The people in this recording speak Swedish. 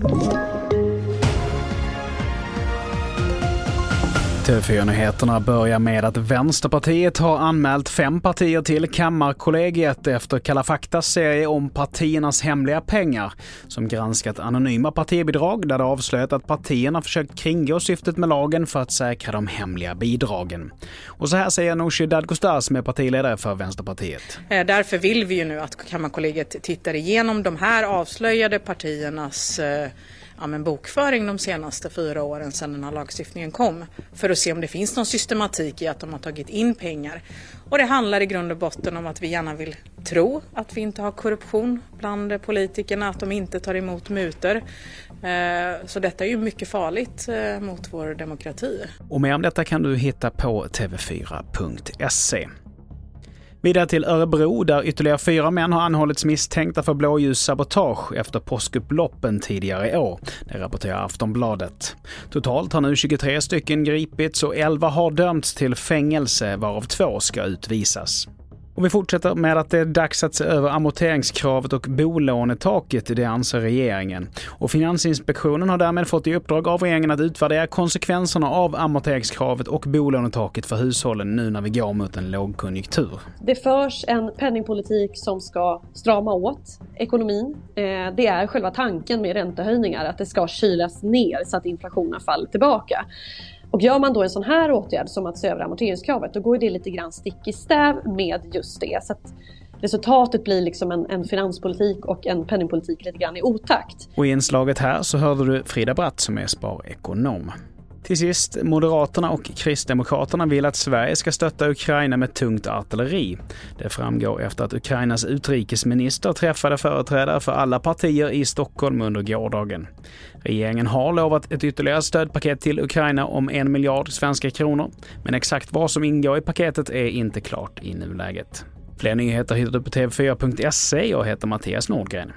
Thank you. TV4-nyheterna börjar med att Vänsterpartiet har anmält fem partier till Kammarkollegiet efter Kalla faktas serie om partiernas hemliga pengar som granskat anonyma partibidrag där det avslöjat att partierna försökt kringgå syftet med lagen för att säkra de hemliga bidragen. Och så här säger Nooshi Dadgostar som är partiledare för Vänsterpartiet. Eh, därför vill vi ju nu att Kammarkollegiet tittar igenom de här avslöjade partiernas eh, ja, men bokföring de senaste fyra åren sedan den här lagstiftningen kom för att se om det finns någon systematik i att de har tagit in pengar. Och det handlar i grund och botten om att vi gärna vill tro att vi inte har korruption bland politikerna, att de inte tar emot mutor. Eh, så detta är ju mycket farligt eh, mot vår demokrati. Och mer om detta kan du hitta på tv4.se. Vidare till Örebro där ytterligare fyra män har anhållits misstänkta för blåljussabotage efter påskupploppen tidigare i år. Det rapporterar Aftonbladet. Totalt har nu 23 stycken gripits och 11 har dömts till fängelse varav två ska utvisas. Och vi fortsätter med att det är dags att se över amorteringskravet och bolånetaket, det anser regeringen. Och Finansinspektionen har därmed fått i uppdrag av regeringen att utvärdera konsekvenserna av amorteringskravet och bolånetaket för hushållen nu när vi går mot en lågkonjunktur. Det förs en penningpolitik som ska strama åt ekonomin. Eh, det är själva tanken med räntehöjningar, att det ska kylas ner så att inflationen faller tillbaka. Och gör man då en sån här åtgärd som att se över amorteringskravet, då går det lite grann stick i stäv med just det. Så att resultatet blir liksom en, en finanspolitik och en penningpolitik lite grann i otakt. Och i inslaget här så hörde du Frida Bratt som är sparekonom. Till sist, Moderaterna och Kristdemokraterna vill att Sverige ska stötta Ukraina med tungt artilleri. Det framgår efter att Ukrainas utrikesminister träffade företrädare för alla partier i Stockholm under gårdagen. Regeringen har lovat ett ytterligare stödpaket till Ukraina om en miljard svenska kronor, men exakt vad som ingår i paketet är inte klart i nuläget. Fler nyheter hittar du på tv4.se. Jag heter Mattias Nordgren.